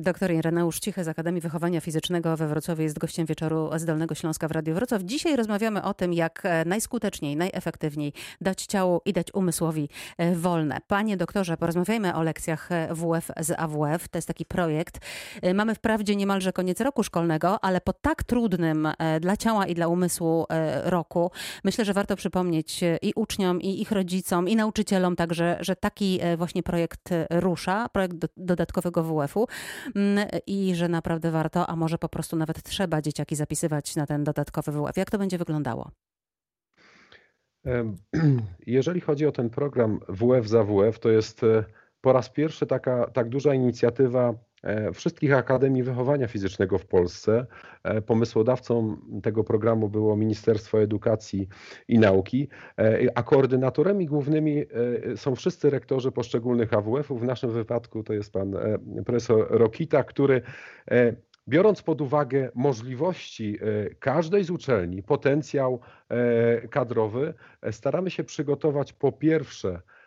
Doktor Ireneusz Cichy z Akademii Wychowania Fizycznego we Wrocławiu jest gościem wieczoru z Dolnego Śląska w Radiu Wrocław. Dzisiaj rozmawiamy o tym, jak e, najskuteczniej, najefektywniej dać ciału i dać umysłowi e, wolne. Panie doktorze, porozmawiajmy o lekcjach e, WF z AWF. To jest taki projekt. Mamy wprawdzie niemalże koniec roku szkolnego, ale po tak trudnym dla ciała i dla umysłu roku, myślę, że warto przypomnieć i uczniom, i ich rodzicom, i nauczycielom także, że taki właśnie projekt rusza, projekt dodatkowego WF-u. Mm, i że naprawdę warto, a może po prostu nawet trzeba dzieciaki zapisywać na ten dodatkowy WF. Jak to będzie wyglądało? Jeżeli chodzi o ten program WF za WF, to jest e, po raz pierwszy taka tak duża inicjatywa wszystkich Akademii Wychowania Fizycznego w Polsce. E, pomysłodawcą tego programu było Ministerstwo Edukacji i Nauki, e, a koordynatorami głównymi są wszyscy rektorzy poszczególnych AWF-ów. W naszym wypadku to jest pan profesor Rokita, który biorąc pod uwagę możliwości każdej z uczelni, potencjał kadrowy, staramy się przygotować po pierwsze E,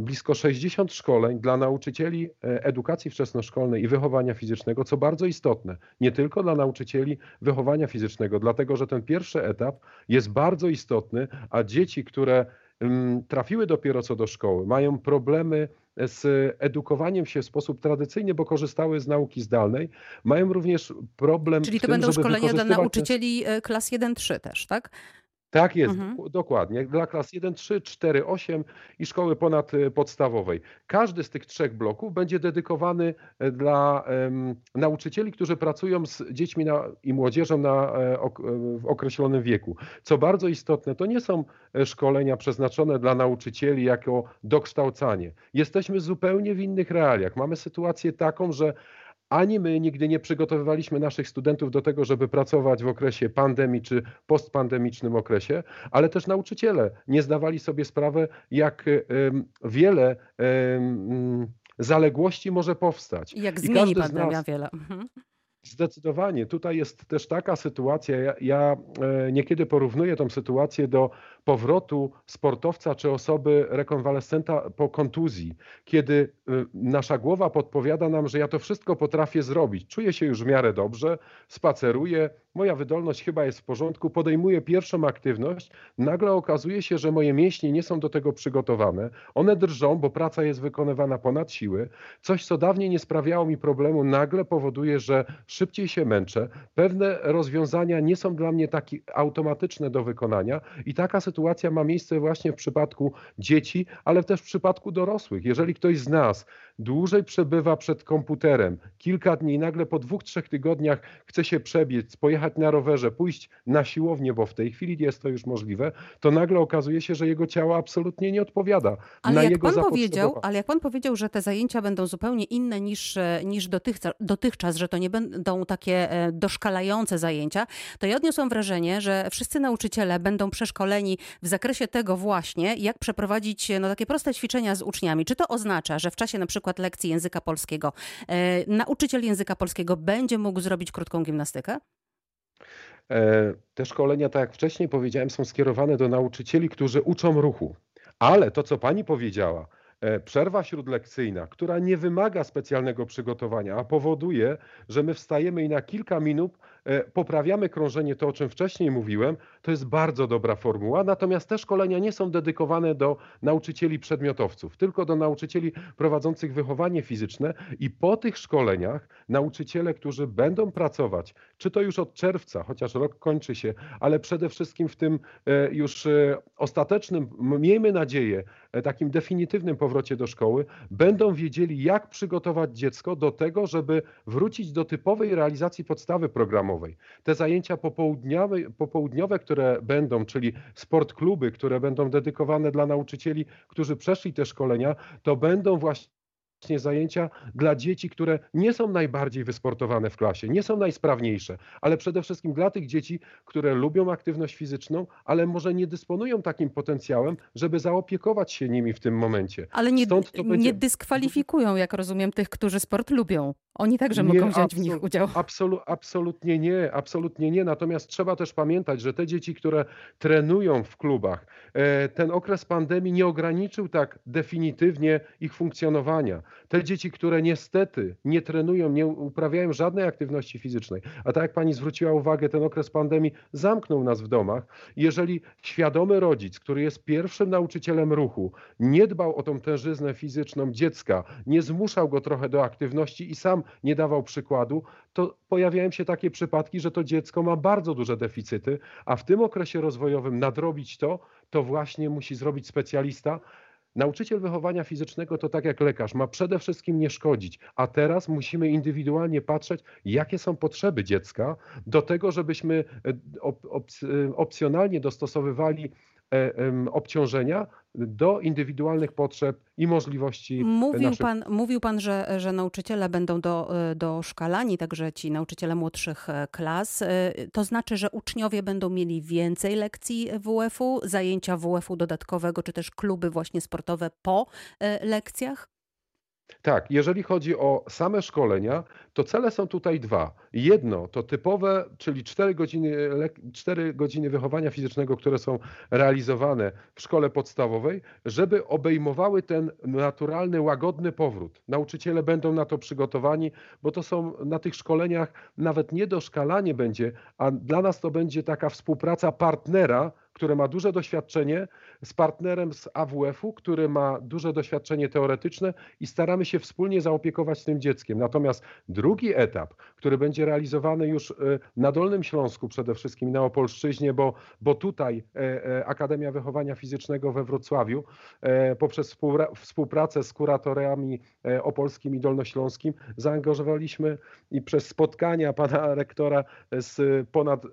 blisko 60 szkoleń dla nauczycieli e, edukacji wczesnoszkolnej i wychowania fizycznego, co bardzo istotne, nie tylko dla nauczycieli wychowania fizycznego, dlatego że ten pierwszy etap jest bardzo istotny, a dzieci, które mm, trafiły dopiero co do szkoły, mają problemy z edukowaniem się w sposób tradycyjny, bo korzystały z nauki zdalnej, mają również problem. Czyli to tym, będą szkolenia dla nauczycieli e, klas 1-3 też, tak? Tak jest, Mhm. dokładnie. Dla klas 1, 3, 4, 8 i szkoły ponadpodstawowej. Każdy z tych trzech bloków będzie dedykowany e, dla nauczycieli, którzy pracują z dziećmi na, i młodzieżą na, e, ok, e, w określonym wieku. Co bardzo istotne, to nie są szkolenia przeznaczone dla nauczycieli jako dokształcanie. Jesteśmy zupełnie w innych realiach. Mamy sytuację taką, że ani my nigdy nie przygotowywaliśmy naszych studentów do tego, żeby pracować w okresie pandemii czy postpandemicznym okresie, ale też nauczyciele nie zdawali sobie sprawy, jak wiele zaległości może powstać. Jak zmieni pandemia wiele. Mhm. Zdecydowanie. Tutaj jest też taka sytuacja, ja, ja, e, niekiedy porównuję tą sytuację do powrotu sportowca czy osoby rekonwalescenta po kontuzji, kiedy y, nasza głowa podpowiada nam, że ja to wszystko potrafię zrobić. Czuję się już w miarę dobrze, spaceruję, moja wydolność chyba jest w porządku, podejmuję pierwszą aktywność, nagle okazuje się, że moje mięśnie nie są do tego przygotowane. One drżą, bo praca jest wykonywana ponad siły. Coś, co dawniej nie sprawiało mi problemu, nagle powoduje, że szybciej się męczę. Pewne rozwiązania nie są dla mnie takie automatyczne do wykonania i taka sytuacja sytuacja ma miejsce właśnie w przypadku dzieci, ale też w przypadku dorosłych. Jeżeli ktoś z nas dłużej przebywa przed komputerem, kilka dni, nagle po dwóch, trzech tygodniach chce się przebiec, pojechać na rowerze, pójść na siłownię, bo w tej chwili jest to już możliwe, to nagle okazuje się, że jego ciało absolutnie nie odpowiada ale na jak jego pan powiedział, Ale jak pan powiedział, że te zajęcia będą zupełnie inne niż, e, niż dotychczas, dotychczas, że to nie będą takie e, doszkalające zajęcia, to ja odniosłam wrażenie, że wszyscy nauczyciele będą przeszkoleni w zakresie tego właśnie, jak przeprowadzić no, takie proste ćwiczenia z uczniami. Czy to oznacza, że w czasie na przykład lekcji języka polskiego e, nauczyciel języka polskiego będzie mógł zrobić krótką gimnastykę? E, te szkolenia, tak jak wcześniej powiedziałem, są skierowane do nauczycieli, którzy uczą ruchu. Ale to, co pani powiedziała, e, przerwa śródlekcyjna, która nie wymaga specjalnego przygotowania, a powoduje, że my wstajemy i na kilka minut E, poprawiamy krążenie, to o czym wcześniej mówiłem, to jest bardzo dobra formuła. Natomiast te szkolenia nie są dedykowane do nauczycieli przedmiotowców, tylko do nauczycieli prowadzących wychowanie fizyczne i po tych szkoleniach nauczyciele, którzy będą pracować, czy to już od czerwca, chociaż rok kończy się, ale przede wszystkim w tym e, już e, ostatecznym, miejmy nadzieję, takim definitywnym powrocie do szkoły, będą wiedzieli, jak przygotować dziecko do tego, żeby wrócić do typowej realizacji podstawy programowej te zajęcia popołudniowe, popołudniowe, które będą, czyli sportkluby, które będą dedykowane dla nauczycieli, którzy przeszli te szkolenia, to będą właśnie zajęcia dla dzieci, które nie są najbardziej wysportowane w klasie, nie są najsprawniejsze, ale przede wszystkim dla tych dzieci, które lubią aktywność fizyczną, ale może nie dysponują takim potencjałem, żeby zaopiekować się nimi w tym momencie. Ale nie, będzie... nie dyskwalifikują, jak rozumiem, tych, którzy sport lubią. Oni także Nie, mogą wziąć w nich udział. absolu absolutnie nie, absolutnie nie. Natomiast trzeba też pamiętać, że te dzieci, które trenują w klubach, e, ten okres pandemii nie ograniczył tak definitywnie ich funkcjonowania. Te dzieci, które niestety nie trenują, nie uprawiają żadnej aktywności fizycznej, a tak jak pani zwróciła uwagę, ten okres pandemii zamknął nas w domach. Jeżeli świadomy rodzic, który jest pierwszym nauczycielem ruchu, nie dbał o tą tężyznę fizyczną dziecka, nie zmuszał go trochę do aktywności i sam nie dawał przykładu, to pojawiają się takie przypadki, że to dziecko ma bardzo duże deficyty, a w tym okresie rozwojowym nadrobić to, to właśnie musi zrobić specjalista. Nauczyciel wychowania fizycznego to tak jak lekarz, ma przede wszystkim nie szkodzić, a teraz musimy indywidualnie patrzeć, jakie są potrzeby dziecka, do tego, żebyśmy e, op, op, e, opcjonalnie dostosowywali obciążenia do indywidualnych potrzeb i możliwości Mówił naszych... pan, mówił pan że, że nauczyciele będą do, e, doszkalani, także ci nauczyciele młodszych e, klas. To znaczy, że uczniowie będą mieli więcej lekcji WF-u, zajęcia WF-u dodatkowego, czy też kluby właśnie sportowe po lekcjach? Tak, jeżeli chodzi o same szkolenia, to cele są tutaj dwa. Jedno to typowe, czyli 4 godziny, 4 godziny wychowania fizycznego, które są realizowane w szkole podstawowej, żeby obejmowały ten naturalny, łagodny powrót. Nauczyciele będą na to przygotowani, bo to są na tych szkoleniach nawet nie doszkalanie będzie, a dla nas to będzie taka współpraca partnera, które ma duże doświadczenie, z partnerem z AWF-u, który ma duże doświadczenie teoretyczne i staramy się wspólnie zaopiekować tym dzieckiem. Natomiast drugi etap, który będzie realizowany już e, na Dolnym Śląsku przede wszystkim na Opolszczyźnie, bo, bo tutaj e, e, Akademia Wychowania Fizycznego we Wrocławiu poprzez współpracę z kuratorami opolskim i dolnośląskim zaangażowaliśmy i przez spotkania pana rektora z ponad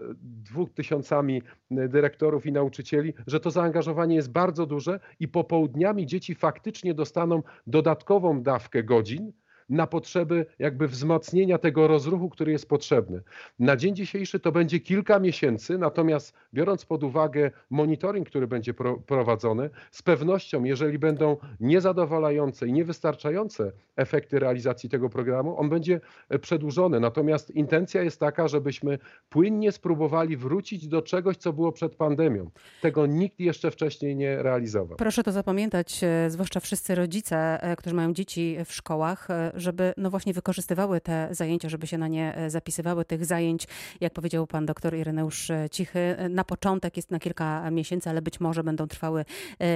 dwóch tysiącami dyrektorów i nauczycieli, że to zaangażowanie jest bardzo duże i popołudniami dzieci faktycznie dostaną dodatkową dawkę godzin, na potrzeby jakby wzmocnienia tego rozruchu, który jest potrzebny. Na dzień dzisiejszy to będzie kilka miesięcy, natomiast biorąc pod uwagę monitoring, który będzie prowadzony, z pewnością, jeżeli będą niezadowalające i niewystarczające efekty realizacji tego programu, on będzie e, przedłużony. Natomiast intencja jest taka, żebyśmy płynnie spróbowali wrócić do czegoś, co było przed pandemią. Tego nikt jeszcze wcześniej nie realizował. Proszę to zapamiętać, e, zwłaszcza wszyscy rodzice, e, którzy mają dzieci w szkołach, żeby no właśnie wykorzystywały te zajęcia, żeby się na nie e, zapisywały. Tych zajęć, jak powiedział pan doktor Ireneusz e, Cichy, e, na początek jest na kilka miesięcy, ale być może będą trwały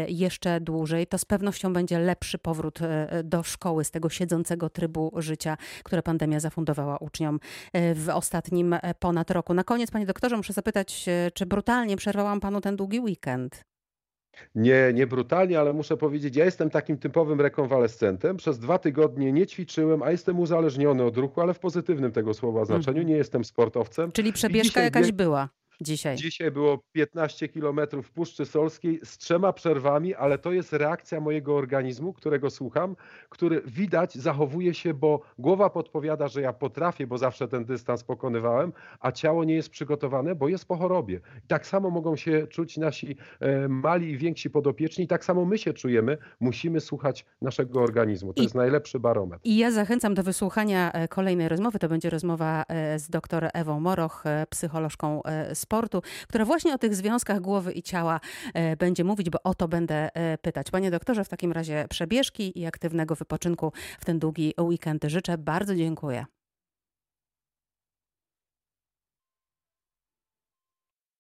jeszcze dłużej. To z pewnością będzie lepszy powrót do szkoły z tego siedzącego trybu życia, które pandemia zafundowała uczniom w ostatnim ponad roku. Na koniec, panie doktorze, muszę zapytać, czy brutalnie przerwałam panu ten długi weekend? Nie, nie brutalnie, ale muszę powiedzieć, ja jestem takim typowym rekonwalescentem. Przez dwa tygodnie nie ćwiczyłem, a jestem uzależniony od ruchu, ale w pozytywnym tego słowa znaczeniu. Mhm. Nie jestem sportowcem. Czyli przebieszka jakaś była. Dzisiaj. Dzisiaj było 15 kilometrów w Puszczy Solskiej z trzema przerwami, ale to jest reakcja mojego organizmu, którego słucham, który widać zachowuje się, bo głowa podpowiada, że ja potrafię, bo zawsze ten dystans pokonywałem, a ciało nie jest przygotowane, bo jest po chorobie. Tak samo mogą się czuć nasi e, mali i więksi podopieczni, tak samo my się czujemy. Musimy słuchać naszego organizmu. To I, jest najlepszy barometr. I ja zachęcam do wysłuchania e, kolejnej rozmowy. To będzie rozmowa e, z dr Ewą Moroch, psycholożką z sportu, która właśnie o tych związkach głowy i ciała e, będzie mówić, bo o to będę e, pytać. Panie doktorze, w takim razie przebieżki i aktywnego wypoczynku w ten długi weekend życzę. Bardzo dziękuję.